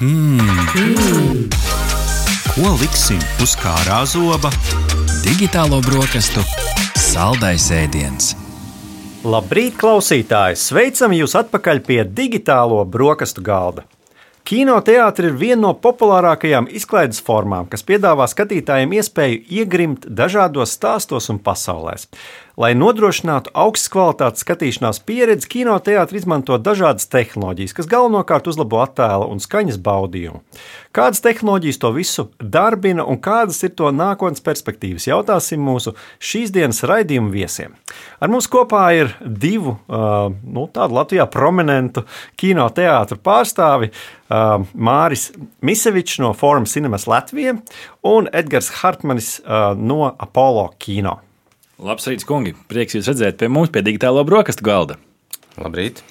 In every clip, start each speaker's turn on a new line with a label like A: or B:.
A: Hmm. Ko liksim uz kārā zoba?
B: Digitālo brokastu saldais ēdiens.
C: Labrīt, klausītāji! Sveicam jūs atpakaļ pie digitālo brokastu galda. Kinoteātris ir viena no populārākajām izklaides formām, kas piedāvā skatītājiem iespēju iegrimt dažādos stāstos un pasaulēs. Lai nodrošinātu augstas kvalitātes skatīšanās pieredzi, kinoteātris izmanto dažādas tehnoloģijas, kas galvenokārt uzlabo attēla un skaņas baudījumu. Kādas tehnoloģijas to visu darbina un kādas ir to nākotnes perspektīvas? Jautāsim mūsu šīs dienas raidījuma viesiem. Ar mums kopā ir divu uh, nu, tādu Latvijā prominentu kinoteātru pārstāvi. Uh, Māris Misevičs no Forum Cinemas Latvijā un Edgars Hartmanis uh, no Apollo Kino.
B: Labsveiks, kungi! Prieks jūs redzēt pie mums, pie digitālā brokastu galda.
D: Labrīt!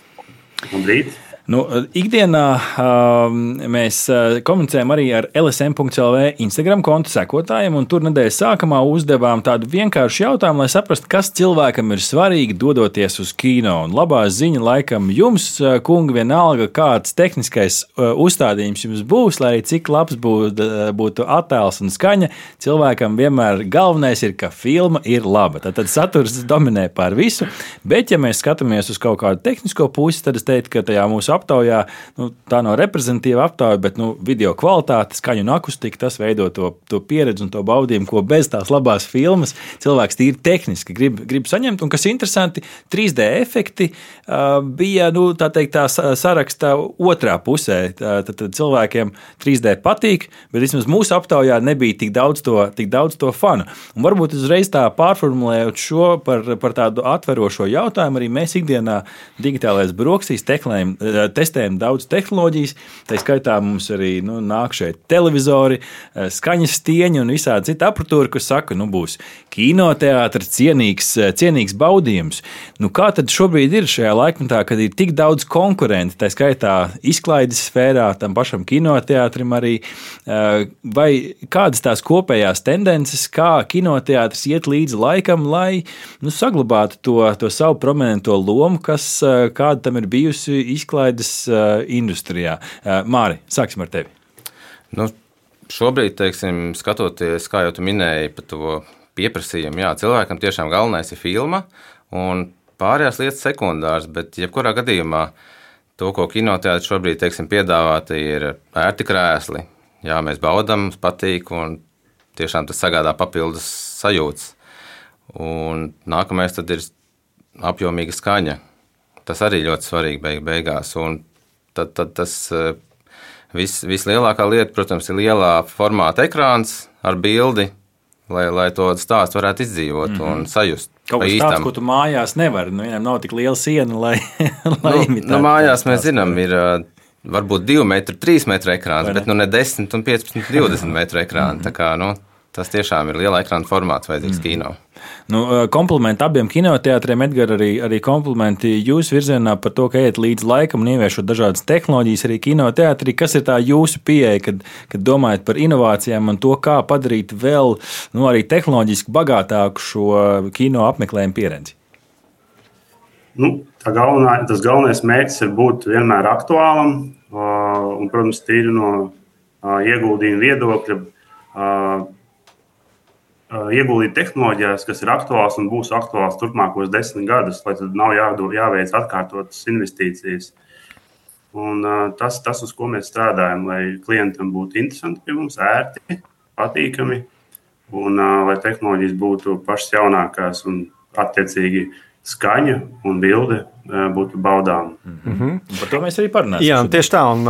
E: Labrīt.
B: Nu, ikdienā uh, mēs komunicējam arī ar LSM.CLV Instagram konta sekotājiem, un tur nedēļas sākumā uzdevām tādu vienkāršu jautājumu, lai saprastu, kas cilvēkam ir svarīgi dodoties uz kino. Un labā ziņa laikam jums, uh, kungi, vienalga, kāds tehniskais uh, uzstādījums jums būs, lai arī cik labs būt, uh, būtu attēls un skaņa, cilvēkam vienmēr galvenais ir, ka filma ir laba. Tad, tad saturs dominē pār visu, bet ja mēs skatāmies uz kaut kādu tehnisko pusi, tad es teiktu, ka tajā mūsu aptaujā, nu, tā nav reprezentīva aptauja, bet nu, video kvalitāte, skaņa un akustika, tas veido to, to pieredzi un to baudījumu, ko bez tās labās filmas cilvēks tīri tehniski grib, grib saņemt. Un kas interesanti, 3D efekti uh, bija nu, tā, teikt, tā saraksta otrā pusē. Tad, tad cilvēkiem 3D patīk, bet vismaz mūsu aptaujā nebija tik daudz to, tik daudz to fanu. Un varbūt uzreiz tā pārformulējot šo par, par tādu atverošo jautājumu, arī mēs ikdienā digitālais brokastīs teklējam testējam daudz tehnoloģijas. Tā skaitā mums arī nu, nāk šeit televizori, eh, skaņas stieņi un visādi cita apatūra, kas saka, nu būs kinoteātris, cienīgs, eh, cienīgs baudījums. Nu, kā tad šobrīd ir šajā laikmetā, kad ir tik daudz konkurentu, tā skaitā izklaides sfērā, tam pašam kinoteātrim arī, eh, vai kādas tās kopējās tendences, kā kinoteātris iet līdzi laikam, lai nu, saglabātu to, to savu prominento lomu, kas kāda tam ir bijusi izklaides izklaides uh, industrijā. Uh, Māri, sāksim ar tevi.
D: Nu, šobrīd, teiksim, skatoties, kā jau tu minēji, par to pieprasījumu, jā, cilvēkam tiešām galvenais ir filma, un pārējās lietas sekundārs, bet jebkurā gadījumā to, ko kinoteātris šobrīd, teiksim, piedāvā, ir ērti krēsli. Jā, mēs baudām, mums patīk, un tiešām tas sagādā papildus sajūtas. Un nākamais tad ir apjomīga skaņa tas arī ļoti svarīgi beig beigās. Un tad, tad tas eh, vis, vislielākā lieta, protams, ir lielā formāta ekrāns ar bildi, lai, lai to stāstu varētu izdzīvot mm -hmm. un sajust.
B: Kaut kas tāds, ko tu mājās nevari. Nu, viņam nav tik liela siena, lai, lai
D: nu, imitētu. Nu, mājās mēs zinām, ir eh, varbūt 2 metru, 3 metru ekrāns, bet nu ne 10 un 15, 20 metru ekrāni. Mm -hmm. Tā kā, nu, tas tiešām ir liela ekrāna formāts vajadzīgs mm kino.
B: Nu, komplimenti abiem kinoteātriem, Edgars, arī, arī komplimenti jūsu virzienā par to, ka ejat līdz laikam un ieviešot dažādas tehnoloģijas arī kinoteātrī. Kas ir tā jūsu pieeja, kad, kad domājat par inovācijām un to, kā padarīt vēl nu, arī tehnoloģiski bagātāku šo kino apmeklējumu pieredzi?
E: Nu, galvenā, tas galvenais mērķis ir būt vienmēr aktuālam un, protams, tīri no ieguldījuma viedokļa ieguldīt tehnoloģijās, kas ir aktuāls un būs aktuāls turpmākos desmit gadus, lai tad nav jādo, jāveic atkārtotas investīcijas. Un, tas, tas, uz ko mēs strādājam, lai klientam būtu interesanti pie mums, ērti, patīkami, un lai tehnoloģijas būtu pašas jaunākās un attiecīgi skaņa un bilde būtu baudām.
B: Mm -hmm. Par to mēs arī parunāsim.
C: Jā, tieši tā. Un,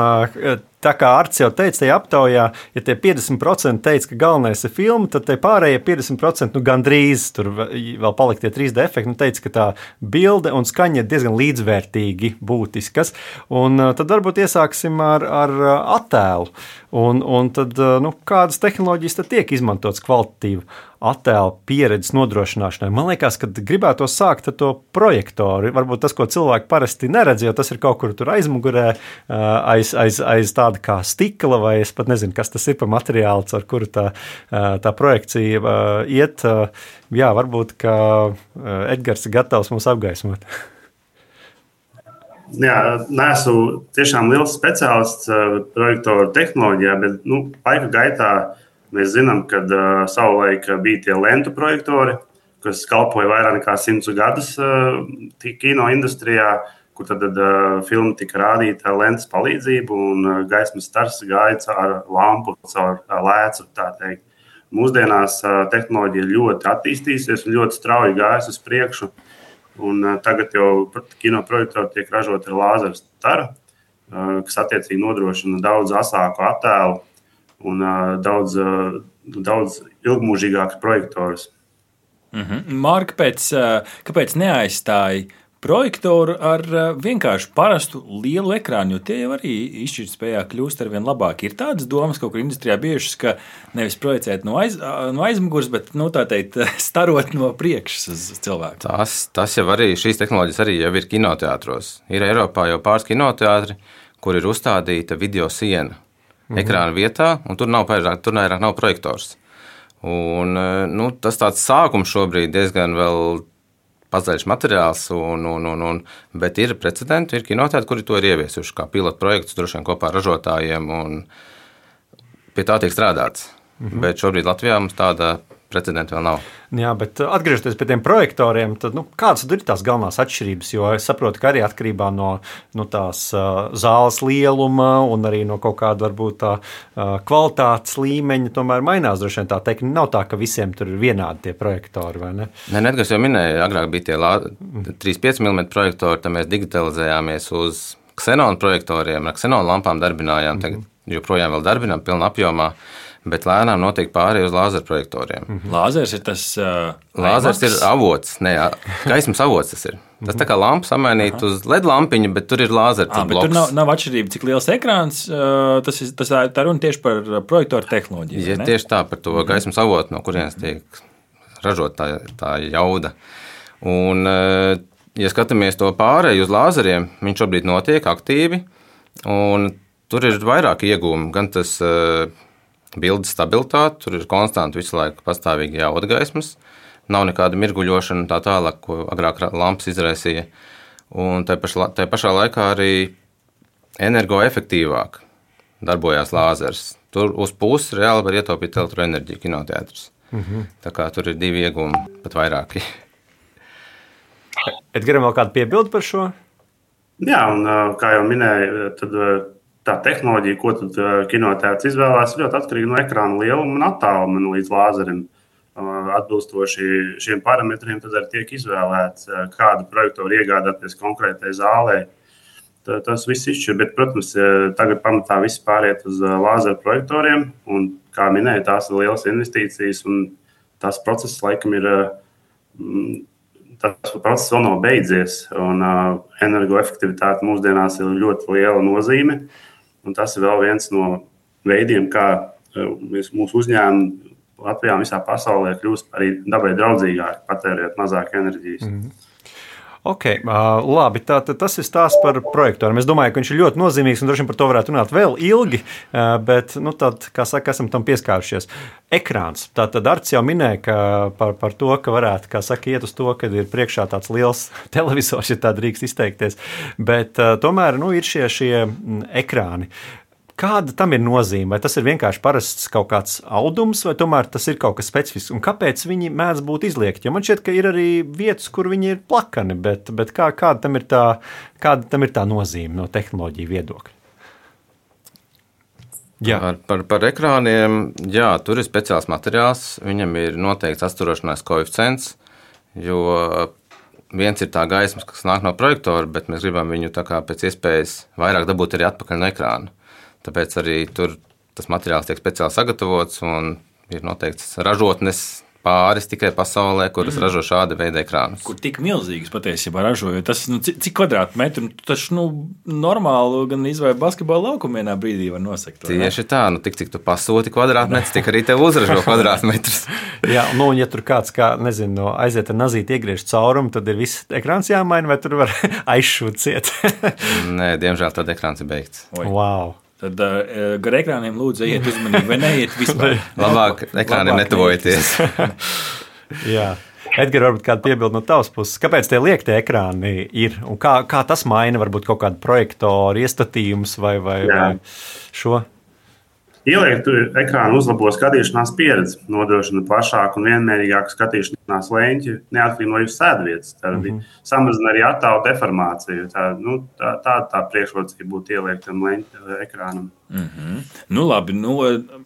C: tā kā Arts jau teica, tajā aptaujā, ja tie 50% teica, ka galvenais ir filma, tad tie pārējie 50% nu, gandrīz tur vēl palika tie 3D efekti. Nu, teica, ka tā bilde un skaņa ir diezgan līdzvērtīgi būtiskas. Un tad varbūt iesāksim ar, ar attēlu. Un, un tad, nu, kādas tehnoloģijas tad tiek izmantotas kvalitatīvi attēlu pieredzes nodrošināšanai? Man liekas, ka gribētu sākt ar to projektoru. Varbūt tas, ko cilvēki parasti neredz, jo tas ir kaut kur tur aizmugurē, aiz, aiz, aiz tāda kā stikla, vai es pat nezinu, kas tas ir par materiālu, ar kuru tā, tā projekcija iet. Jā, varbūt, ka Edgars ir gatavs mums apgaismot.
E: Jā, neesmu tiešām liels speciālists projektoru tehnoloģijā, bet nu, laika gaitā mēs zinām, ka uh, savulaik bija tie lentu projektori, kas kalpoja vairāk nekā simtus gadus uh, kino industrijā, kur tad uh, filma tika rādīta ar lentes palīdzību, un uh, gaismas stars gāja caur lampu, caur uh, lēcu. Mūsdienās uh, tehnoloģija ļoti attīstījusies un ļoti strauji gājusi uz priekšu. Un, uh, tagad jau kinoprojektori tiek ražoti ar lāzeru staru, uh, kas attiecīgi nodrošina daudz asāku attēlu un uh, daudz, uh, daudz ilgmūžīgākus projektorus.
B: Mm -hmm. Mārka, kāpēc, kāpēc neaizstāja projektoru ar vienkārši parastu lielu ekrānu, jo tie jau arī izšķirtspējā kļūst ar vien labāk. Ir tādas domas kaut kur industrijā bijušas, ka nevis projicēt no, aiz, no aizmugures, bet nu, teikt, starot no priekšas uz cilvēku.
D: Tas, tas jau arī šīs tehnoloģijas arī jau ir kinoteātros. Ir Eiropā jau pāris kinoteātri, kur ir uzstādīta video siena mhm. ekrāna vietā, un tur nav, pārāk, tur nav, nav projektors. Un, nu, tas tāds sākums šobrīd diezgan vēl pazaļš materiāls, un, un, un, un, bet ir precedenti, ir kinoteātri, kuri to ir ieviesuši kā pilotu projekts, droši vien kopā ar ražotājiem, un pie tā tiek strādāts. Mhm. Bet šobrīd Latvijā mums tāda precedenta vēl nav.
C: Jā, bet uh, atgriežoties pie tiem projektoriem, tad nu, kādas ir tās galvenās atšķirības? Jo es saprotu, ka arī atkarībā no nu, tās uh, zāles lieluma un arī no kaut kāda varbūt tā uh, kvalitātes līmeņa, tomēr mainās droši vien tā teikt. Nav tā, ka visiem tur ir vienādi tie projektori, vai ne?
D: Nē, Nedgars jau minēja, agrāk bija tie 3,5 mm projektori, tad mēs digitalizējāmies uz ksenonu projektoriem, ar ksenonu lampām darbinājām, tagad joprojām vēl darbinām pilnā apjomā. Uh, bet lēnām notiek pārējai uz lāzeru projektoriem. Mm
B: -hmm. Lāzers ir tas uh,
D: Lāzers ir avots, ne gaismas avots. Tas ir tas tā kā lampa samainīt uz LED lampiņu, bet tur ir lāzers. Ah,
B: tur nav, nav atšķirība, cik liels ekrāns. Uh, tas ir tas, tā runa tieši par projektoru tehnoloģiju.
D: Ja, tieši tā, par to gaismas avotu, no kurienes tiek ražot tā, tā jauda. Un, uh, ja skatāmies to pārēju uz lāzeriem, viņš šobrīd notiek aktīvi. Tur ir vairāk iegūmi. Gan tas uh, bildes stabilitāti, tur ir konstanti visu laiku pastāvīgi jauda gaismas, nav nekāda mirguļošana tā tālāk, ko agrāk lampas izraisīja. Un tā pašā, tā pašā laikā arī energoefektīvāk darbojās lāzers. Tur uz pusi reāli var ietaupīt elektroenerģiju kinoteātris. Mm -hmm. Tā kā tur ir divi iegūmi, pat vairāki.
C: Edgars, vēl kāda piebilde par šo?
E: Jā, un kā jau minēju, tad tā tehnoloģija, ko tad kinotēts izvēlās, ļoti atkarīga no ekrāna lieluma un attāluma līdz lāzerim. Atbilstoši šiem parametriem, tad arī tiek izvēlēts, kādu projektoru iegādāties konkrētai zālē. Tas viss izšķir, bet, protams, tagad pamatā viss pāriet uz lāzeru projektoriem. Un, kā minēju, tās ir lielas investīcijas, un tas process laikam ir. Tas process vēl nav beidzies, un energoefektivitāte mūsdienās ir ļoti liela nozīme. Uh, Un tas ir vēl viens no veidiem, kā eh, mēs, mūsu uzņēmumi Latvijā un visā pasaulē kļūst arī dabai draudzīgāki, patērēt mazāk enerģijas. Mm -hmm.
C: Ok, uh, labi. Tā, tā, tas ir stāsts par projektoriem. Es domāju, ka viņš ir ļoti nozīmīgs un droši vien par to varētu runāt vēl ilgi, uh, bet, nu, tad, kā saka, esam tam pieskārušies. Ekrāns. Tā tad Arts jau minēja par, par to, ka varētu, kā saka, iet uz to, ka ir priekšā tāds liels televizors, ja tā drīkst izteikties. Bet uh, tomēr nu, ir šie, šie ekrāni. Kāda tam ir nozīme? Vai tas ir vienkārši parasts kaut kāds audums, vai tomēr tas ir kaut kas specifisks? Un kāpēc viņi mēdz būt izliekti? Jo man šķiet, ka ir arī vietas, kur viņi ir plakani, bet, bet kā, kāda, tam tā, kāda tam ir tā nozīme no tehnoloģiju viedokļa?
D: Jā. Par, par, par ekrāniem, jā, tur ir speciāls materiāls, viņam ir noteikts atsturošanās koeficients, jo viens ir tā gaisma, kas nāk no projektora, bet mēs gribam viņu pēc iespējas vairāk dabūt arī atpakaļ no ekrāna. Tāpēc arī tur tas materiāls tiek speciāli sagatavots un ir noteikts ražotnes pāris tikai pasaulē, kuras mm. ražo šādu veidu ekrānus.
B: Kur tik milzīgas patiesībā ražo, jo tas, nu, cik, cik kvadrātmetru, nu, tas, nu, normāli gan izvēle basketbola laukumu vienā brīdī var nosakt.
D: Tieši tā, nu, tik cik tu pasūti kvadrātmetrus, tik arī tev uzražo kvadrātmetrus.
C: Jā, nu, un ja tur kāds, kā, nezinu, no aiziet ar nazīti iegriež caurumu, tad ir viss ekrāns jāmaina, vai tur var aizšūt ciet?
D: Nē, diemžēl tad ekrāns ir beigts.
C: Oi. Wow!
B: Tad uh, gar ekrāniem lūdzu, ejiet uzmanīgi, vai neiet vispār.
D: Labāk ekrāniem netuvojieties.
C: Jā. Edgars, varbūt kāda piebilda no tavas puses. Kāpēc tie liektie ekrāni ir un kā, kā tas maina varbūt kaut kādu projektoru iestatījumus vai, vai,
E: Jā.
C: vai šo?
E: Ieliektu ekrānu uzlabo skatīšanās pieredzi, nodrošina plašāku un vienmērīgāku skatīšanās leņķi, neatkarīgi no jūsu sēdvietas. Tad mm -hmm. samazina arī attēlu deformāciju. Tā, nu, tā, tā, tā priekšrocība būtu ieliektam leņķa ekrānam.
B: Nu, labi, nu,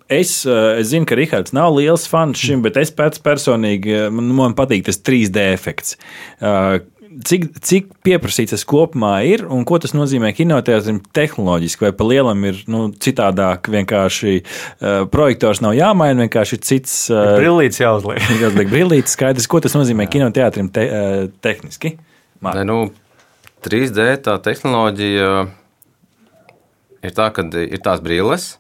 B: es, eh, es zinu, ka Rahards nav liels fans šim, bet es pats personīgi eh, man, man patīk tas 3D efekts. Eh, Cik, cik pieprasīts tas kopumā ir un ko tas nozīmē kinoteātrim tehnoloģiski, vai pa lielam ir nu, citādāk? Vienkārši uh, projektors nav jāmaina, vienkārši ir cits. Uh,
C: Brillīts jāuzliek.
B: Jāuzliek brīvītis, skaidrs, ko tas nozīmē kinoteātrim te, uh, tehniski.
D: Ne, nu, 3D tā tehnoloģija ir tā, ka ir tās brilles,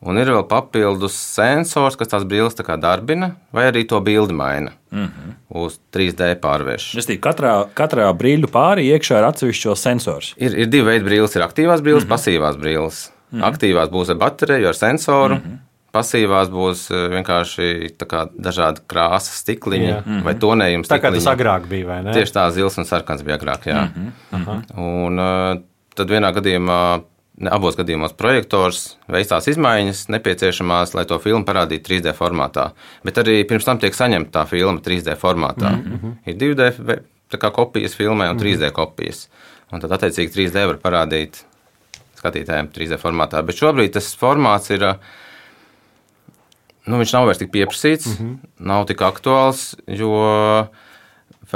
D: un ir vēl papildus sensors, kas tās brilles tā kā darbina, vai arī to bildi maina mm -hmm. uz 3D pārvērš.
B: Restīvi, katrā, katrā brīļu pāri iekšā ir atsevišķs sensors.
D: Ir, ir divi veidi brilles. Ir aktīvās brilles, mm -hmm. pasīvās brilles. Mm -hmm. Aktīvās būs ar bateriju, ar sensoru. Mm -hmm. Pasīvās būs eh, vienkārši dažādi krāsas stikliņi
C: Jā.
D: mm -hmm. vai tonējums.
C: Tā kā tas agrāk bija, vai ne?
D: Tieši tā, zils un sarkans bija agrāk. Jā. Mm -hmm. Un uh, tad vienā gadījumā, abos gadījumos, projektors veic tās izmaiņas nepieciešamās, lai to filmu parādītu 3D formātā. Bet arī pirms tam tiek saņemta tā filma 3D formātā. Mm -hmm. Ir 2D ve- tā kā kopijas filmai un 3D kopijas. Un tad, attiecīgi, 3D var parādīt skatītājiem 3D formātā. Bet šobrīd tas formāts ir. uh, Nu, viņš nav vairs tik pieprasīts, mm -hmm. nav tik aktuāls, jo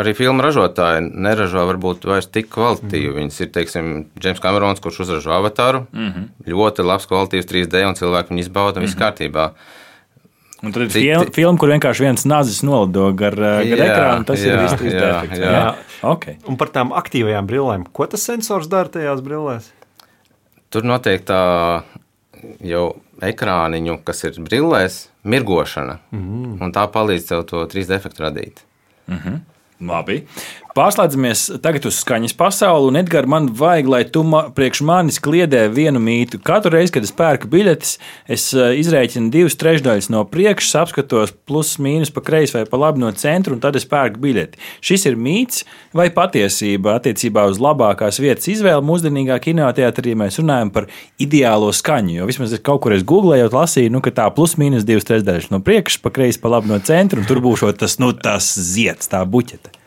D: arī filmu ražotāji neražo varbūt vairs tik kvalitatīvi. Mm -hmm. Viņas ir, teiksim, Džeims Kamerons, kurš uzražo avatāru. Mm -hmm. Ļoti labs, kvalitīvs 3D, un cilvēki viņu izbauda, un viss kārtībā.
B: Un tad ir
D: Cik-
B: fil, filma, kur vienkārši viens nazis nolido gar, gar
D: Jā,
B: ekrānu. Tas ir
D: jā,
B: viss 3D
D: jā,
B: efekts.
D: jā.
B: Jā. Okay.
C: Un par tām aktīvajām brillēm. Ko tas sensors dara tajās brillēs?
D: Tur notiek tā jau ekrāniņu, kas ir brillēs, mirgošana. Mm -hmm. Un tā palīdz tev to 3D efektu radīt.
B: Labi. Pārslēdzamies tagad uz skaņas pasauli, un Edgars, man vajag, lai tu ma, priekš manis kliedē vienu mītu. Katru reizi, kad es pērku biļetes, es eh, izrēķinu divas trešdaļas no priekšas, apskatos plus, mīnus pa kreisi vai pa labi no centra, un tad es pērku biļeti. Šis ir mīts vai patiesība attiecībā uz labākās vietas izvēli mūsdienīgā kinoteātrī, ja mēs runājam par ideālo skaņu. Jo vismaz es kaut kur es googlēju, lasīju, nu, ka tā plus, mīnus divas trešdaļas no priekšas, pa kreisi, pa labi no centra, un tur būs tas, nu, tas zieds, tā buķete.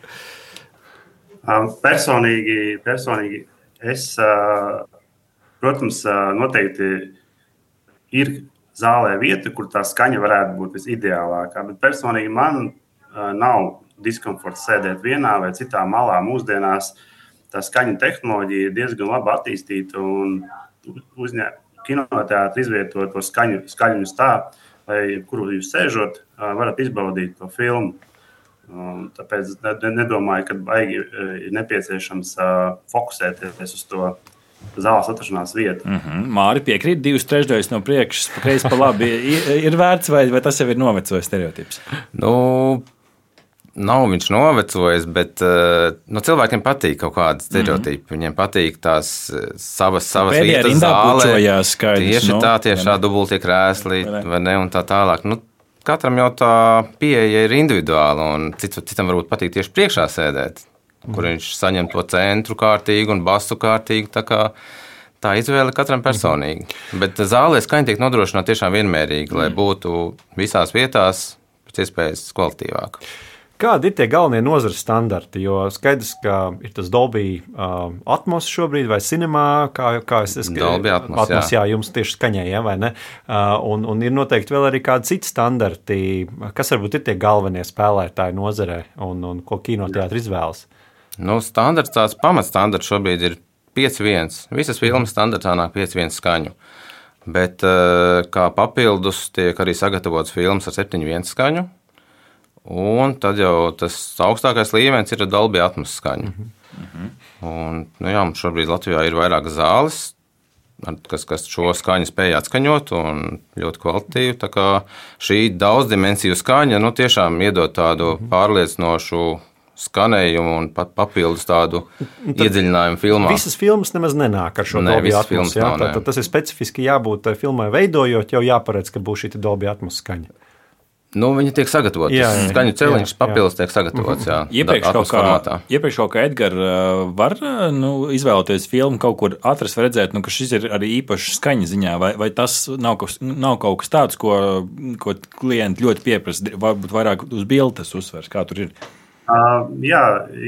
E: Personīgi, personīgi es, protams, noteikti ir zālē vieta, kur tā skaņa varētu būt visideālākā. Bet personīgi man nav diskomforts sēdēt vienā vai citā malā. Mūsdienās tā skaņa tehnoloģija ir diezgan labi attīstīta un kinoteātris izvieto to skaņu, skaļumus tā, lai kur jūs sēžat, varat izbaudīt to filmu. Un Tāpēc ne- nedomāju, ka baigi eh, ir nepieciešams uh, fokusēties uz to zāles atrašanās vietu. Mm.
B: Mhm. Māri piekrīt, divas trešdaļas no priekšas, pa kreisi, pa labi. Ir, ir vērts, vai, vai tas jau ir novecojis stereotips?
D: Nu, nav viņš novecojis, bet uh, nu, cilvēkiem patīk kaut kāda stereotipa. Mm -hmm. Viņiem patīk tās eh, savas, savas
B: Pēdējā
D: vietas
B: bučojās, skaidrs,
D: Tieši
B: nu,
D: tā, tieši tā dubultie krēsli,
B: vai ne,
D: un tā tālāk. Nu, katram jau tā pieeja ir individuāla, un cits, citam varbūt patīk tieši priekšā sēdēt, kur viņš saņem to centru kārtīgi un basu kārtīgi. Tā, kā, tā izvēle katram personīgi. Bet zālē skaņa tiek nodrošināta tiešām vienmērīgi, lai būtu visās vietās pēc iespējas kvalitīvāk.
C: Kādi ir tie galvenie nozares standarti? Jo skaidrs, ka ir tas Dolby uh, atmos šobrīd, vai cinemā, kā, kā es saprotu,
D: Dolby Atmos,
C: atmos jā.
D: jā.
C: jums tieši skaņai, ja, vai ne? Uh, un, un ir noteikti vēl arī kādi citi standarti, kas varbūt ir tie galvenie spēlētāji nozarē un, un ko kinoteātris izvēlas.
D: Nu, standarts, tāds pamatstandarts šobrīd ir 5.1. Visas filmas standartā nāk 5.1 skaņu. Bet eh, kā papildus tiek arī sagatavots filmas ar 7.1 skaņu. Un tad jau tas augstākais līmenis ir Dolby atmosfēras skaņa. Mm -hmm. Un, nu jā, mums šobrīd Latvijā ir vairākas zāles, kas, kas šo skaņu spēj atskaņot un ļoti kvalitatīvi. Tā kā šī daudzdimensiju skaņa nu, tiešām iedod tādu pārliecinošu skanējumu un pat papildus tādu iedziļinājumu filmā.
C: Visas filmas nemaz nenāk ar šo
D: Nē,
C: Dolby
D: visas
C: atmos.
D: filmas
C: Jā,
D: nav,
C: tad,
D: nē.
C: tad tas ir specifiski jābūt tai filmai veidojot, jau jāparedz, ka būs šī Dolby atmos skaņa.
D: Nu, viņi tiek sagatavoti.
C: Jā,
D: Jā,
C: jā,
D: skaņu celiņš papildus tiek sagatavots. Jā,
B: Iepriekš kaut kā,
D: formātā.
B: iepriekš kaut kā Edgars var uh, nu, izvēlēties filmu, kaut kur atrast, vai redzēt, nu, ka šis ir arī īpašs skaņas ziņā, vai, vai tas nav, kas, nav kaut kas tāds, ko, ko klienti ļoti pieprasa, varbūt vairāk uz bildes uzsvers, kā tur ir.
E: Uh, jā,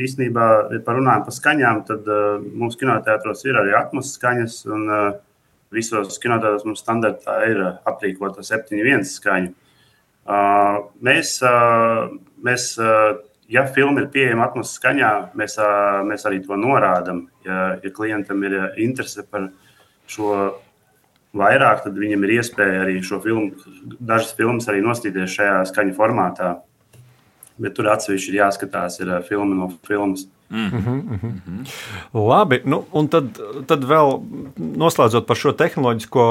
E: īstenībā, ja parunājam par skaņām, tad uh, mums kinoteātros ir arī atmosfēras skaņas. Un, uh, visos kinoteātros mums standartā ir uh, aprīkota 7,1 skaņa. Uh, mēs, mēs, ja filma ir pieejama atmosfēras skaņā, mēs, mēs arī to norādām. Ja, ja klientam ir interese par šo vairāk, tad viņam ir iespēja arī šo filmu, dažas filmas arī nostīties šajā skaņu formātā. Bet tur atsevišķi ir jāskatās, ir filma no filmas.
C: Labi, nu, un tad, tad vēl noslēdzot par šo tehnoloģisko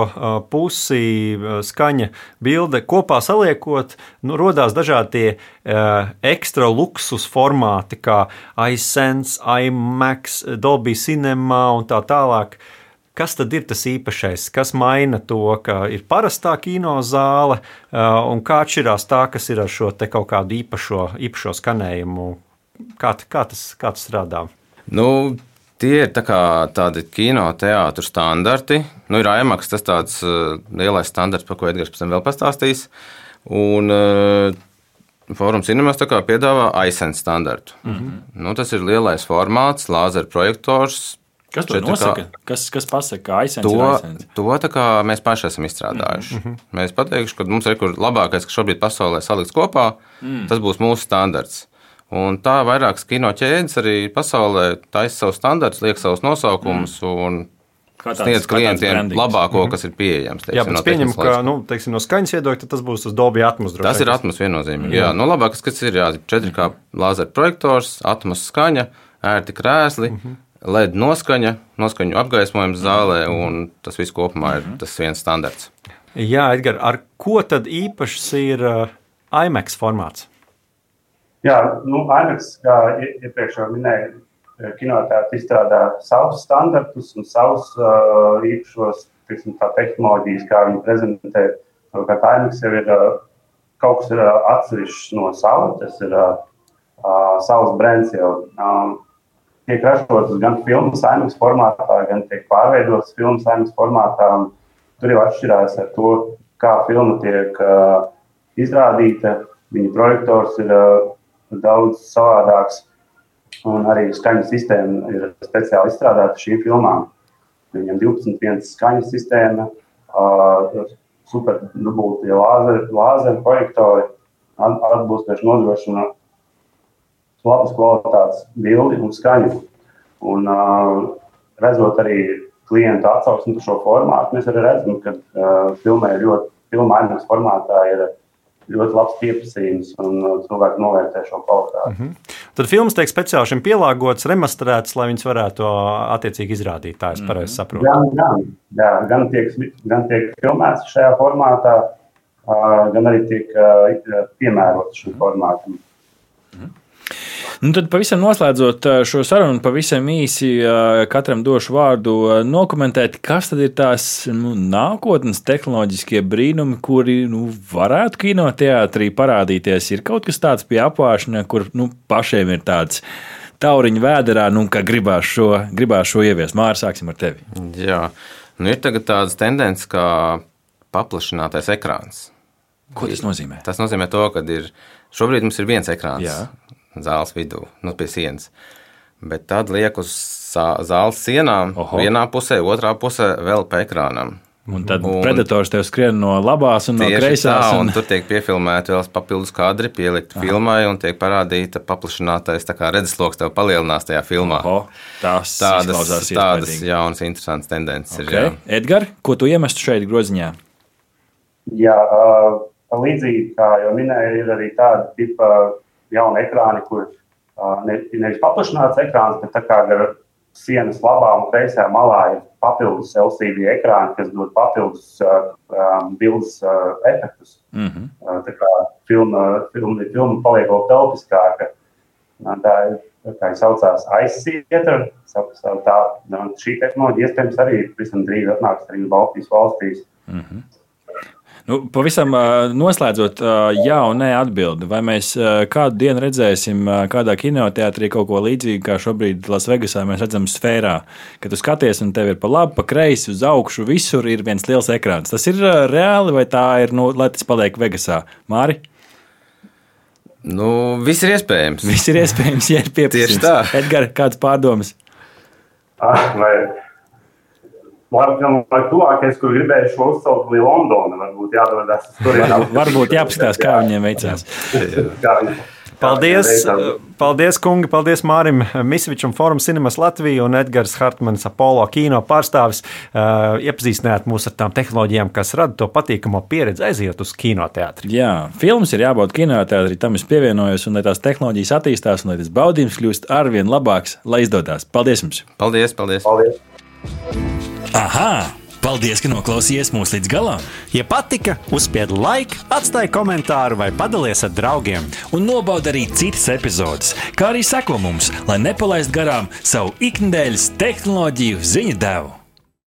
C: pusi, skaņa, bilde kopā saliekot, nu, radās dažādi tie uh, ekstra luksus formāti, kā iSense, iMax, Dolby Cinema un tā tālāk. Kas tad ir tas īpašais, kas maina to, ka ir parastā kinozāle uh, un kā atšķirās tā, kas ir ar šo te kaut kādu īpašo, īpašo skanējumu? Kā, kā, tas, kā tas strādā?
D: Nu, tie ir tā kā tādi kinoteātris standarti. Nu, ir IMAX, tas tāds uh, lielais standarts, par ko Edgars pēc tam vēl pastāstīs. Un uh, Fórums Cinemas tā kā piedāvā iSense standartu. Mm -hmm. nu, tas ir lielais formāts, lāzera projektors.
B: Kas to
D: tā kā-
B: nosaka? Kas, kas pasaka, ka aizsēns
D: To,
B: aizsēns?
D: to tā kā mēs paši esam izstrādājuši. Mm -hmm. Mēs pateikšu, ka mums ir kur labākais, kas šobrīd pasaulē salikts kopā, mm. tas būs mūsu standarts. Un tā vairākas kino ķēdes arī pasaulē taisa savus standartus, liek savus nosaukumus mm.
B: tāds-
D: sniedz klientiem labāko, -hmm. kas ir pieejams.
C: Jā, bet es pieņemu, ka nu, teiksim, no skaņas viedokļa tas būs uz Dolby atmosfēras.
D: Tas ir atmosfēras viennozīmīgi. Jā, nu, labākais, kas ir jā, 4K lāzera projektors, atmosfēras skaņa, ērti krēsli, mm -hmm. LED noskaņa, noskaņu apgaismojums zālē, un tas viss kopumā ir tas viens standarts.
C: Jā, Edgars, ar ko tad īpašs ir uh, IMAX formāts?
E: Jā, nu, IMAX, kā ie- iepriekš jau minēju, kinotēātris izstrādā savus standartus un savus uh, īpašos tiksim, tā, tehnoloģijas, kā viņi prezentē. Savukārt IMAX jau ir uh, kaut kas ir, uh, atsevišķs no sava, tas ir uh, savs brands jau. Um, tiek ražotas gan filmas IMAX formātā, gan tiek pārveidotas filmas IMAX formātā. Tur jau atšķirās ar to, kā filma tiek uh, izrādīta. Viņa projektors ir uh, daudz savādāks, un arī skaņas sistēma ir speciāli izstrādāta šīm filmām. Viņam 12 vienas skaņas sistēma, uh, super dubultie lāzeri, lāzeri projektori, at- atbilstoši nodrošina labas kvalitātes bildi un skaņu. Un, uh, redzot arī klientu atsauksmi par šo formātu, mēs arī redzam, ka uh, filmai ir ļoti, IMAX formātā ir ļoti labs pieprasījums un uh, cilvēki novērtē šo kvalitāti. Mm -hmm.
C: Tad filmas tiek speciāli šim pielāgots, remasterēts, lai viņas varētu to attiecīgi izrādīt. Tā es pareizi saprotu.
E: Gan, gan, jā, gan, tiek, gan tiek filmēts šajā formātā, uh, gan arī tiek uh, piemērots šim formātam.
B: Nu, tad pavisam noslēdzot ā, šo sarunu, pavisam īsi ā, katram došu vārdu ā, nokomentēt, kas tad ir tās nu, nākotnes tehnoloģiskie brīnumi, kuri nu, varētu kinoteātrī parādīties. Ir kaut kas tāds pie apvāršana, kur nu, pašiem ir tāds tauriņu vēderā, nu, ka gribās šo, gribās šo ieviest. Mārcis, sāksim ar tevi.
D: Jā, nu, ir tagad tādas tendences kā paplašinātais ekrāns.
B: Ko tas nozīmē?
D: Tas nozīmē to, ka ir, šobrīd mums ir viens ekrāns
B: Jā.
D: Zāles vidū, nu, pie sienas. Bet tad liek uz zā- zāles sienām,
B: Oho.
D: vienā pusē, otrā pusē vēl pa ekrānam.
B: Un tad
D: Un-
B: predators tev skrien no labās un no kreisās.
D: tā,
B: Un...
D: un tur tiek piefilmēti vēl papildus kadri, pielikt filmai, un tiek parādīta paplašinātais redzesloks, tev palielinās tajā filmā.
B: Oho, tas
D: Tādas, tādas jaunas, interesantas tendences ir.
B: Okay.
D: jā.
B: Edgars, ko tu iemestu šeit groziņā?
E: Jā, uh, līdzīgi kā jau minēju, ir arī tāda tipa jauna ekrāna, kur ne, nevis paplašināts ekrāns, bet tā kā gar sienas labā un kreisajā malā ir papildus LCD ekrāni, kas dod papildus uh, bildes uh, efektus.
B: Mm -hmm.
E: Uh, tā kā filma, filma, filma paliek vēl telpiskāka. Tā ir tā saucās aizsietra. Tā, šī tehnoloģija iespējams arī visam drīz atnāks arī Baltijas valstīs.
B: Nu, pavisam noslēdzot, jā un nē, atbildi. Vai mēs kādu dienu redzēsim kādā kinoteātrī kaut ko līdzīgu, kā šobrīd Lasvegasā mēs redzam sfērā, kad tu skaties un tev ir pa labi, pa kreisi, uz augšu, visur ir viens liels ekrāns. Tas ir reāli vai tā ir, nu, lai tas paliek Vegasā? Māri?
D: Nu, viss ir iespējams.
B: Viss ir iespējams, ja ir pieprasījums.
D: Tieši tā.
B: Edgars, kādas pārdomas?
E: Ah, vai Laikam, vai tuvākais, ko gribēju šo uzcelt, bija Londona. Varbūt jādodas turieni.
B: Varbūt jāapskatās, kā viņiem veicās.
C: Paldies, paldies, kungi, paldies Mārim Misvičam, Forum Cinemas Latviju un Edgars Hartmans, Apollo kino pārstāvis. Uh, iepazīstināt mūs ar tām tehnoloģijām, kas rada to patīkamo pieredzi aiziet uz kinoteātri.
B: Jā, filmas ir jābūt kinoteātrī, tam es pievienojos, un lai tās tehnoloģijas attīstās, un lai tas baudījums kļūst arvien labāks, lai izdodas. Paldies jums!
D: Paldies, paldies!
E: Paldies!
A: Aha! Paldies, ka noklausījāties mūsu līdz galam!
F: Ja patika, uzspiediet laiku, atstājiet komentāru vai padalieties ar draugiem.
A: Un nobaudiet arī citas epizodes, kā arī sekot mums, lai nepalaistu garām savu ikdienas tehnoloģiju ziņu devumu.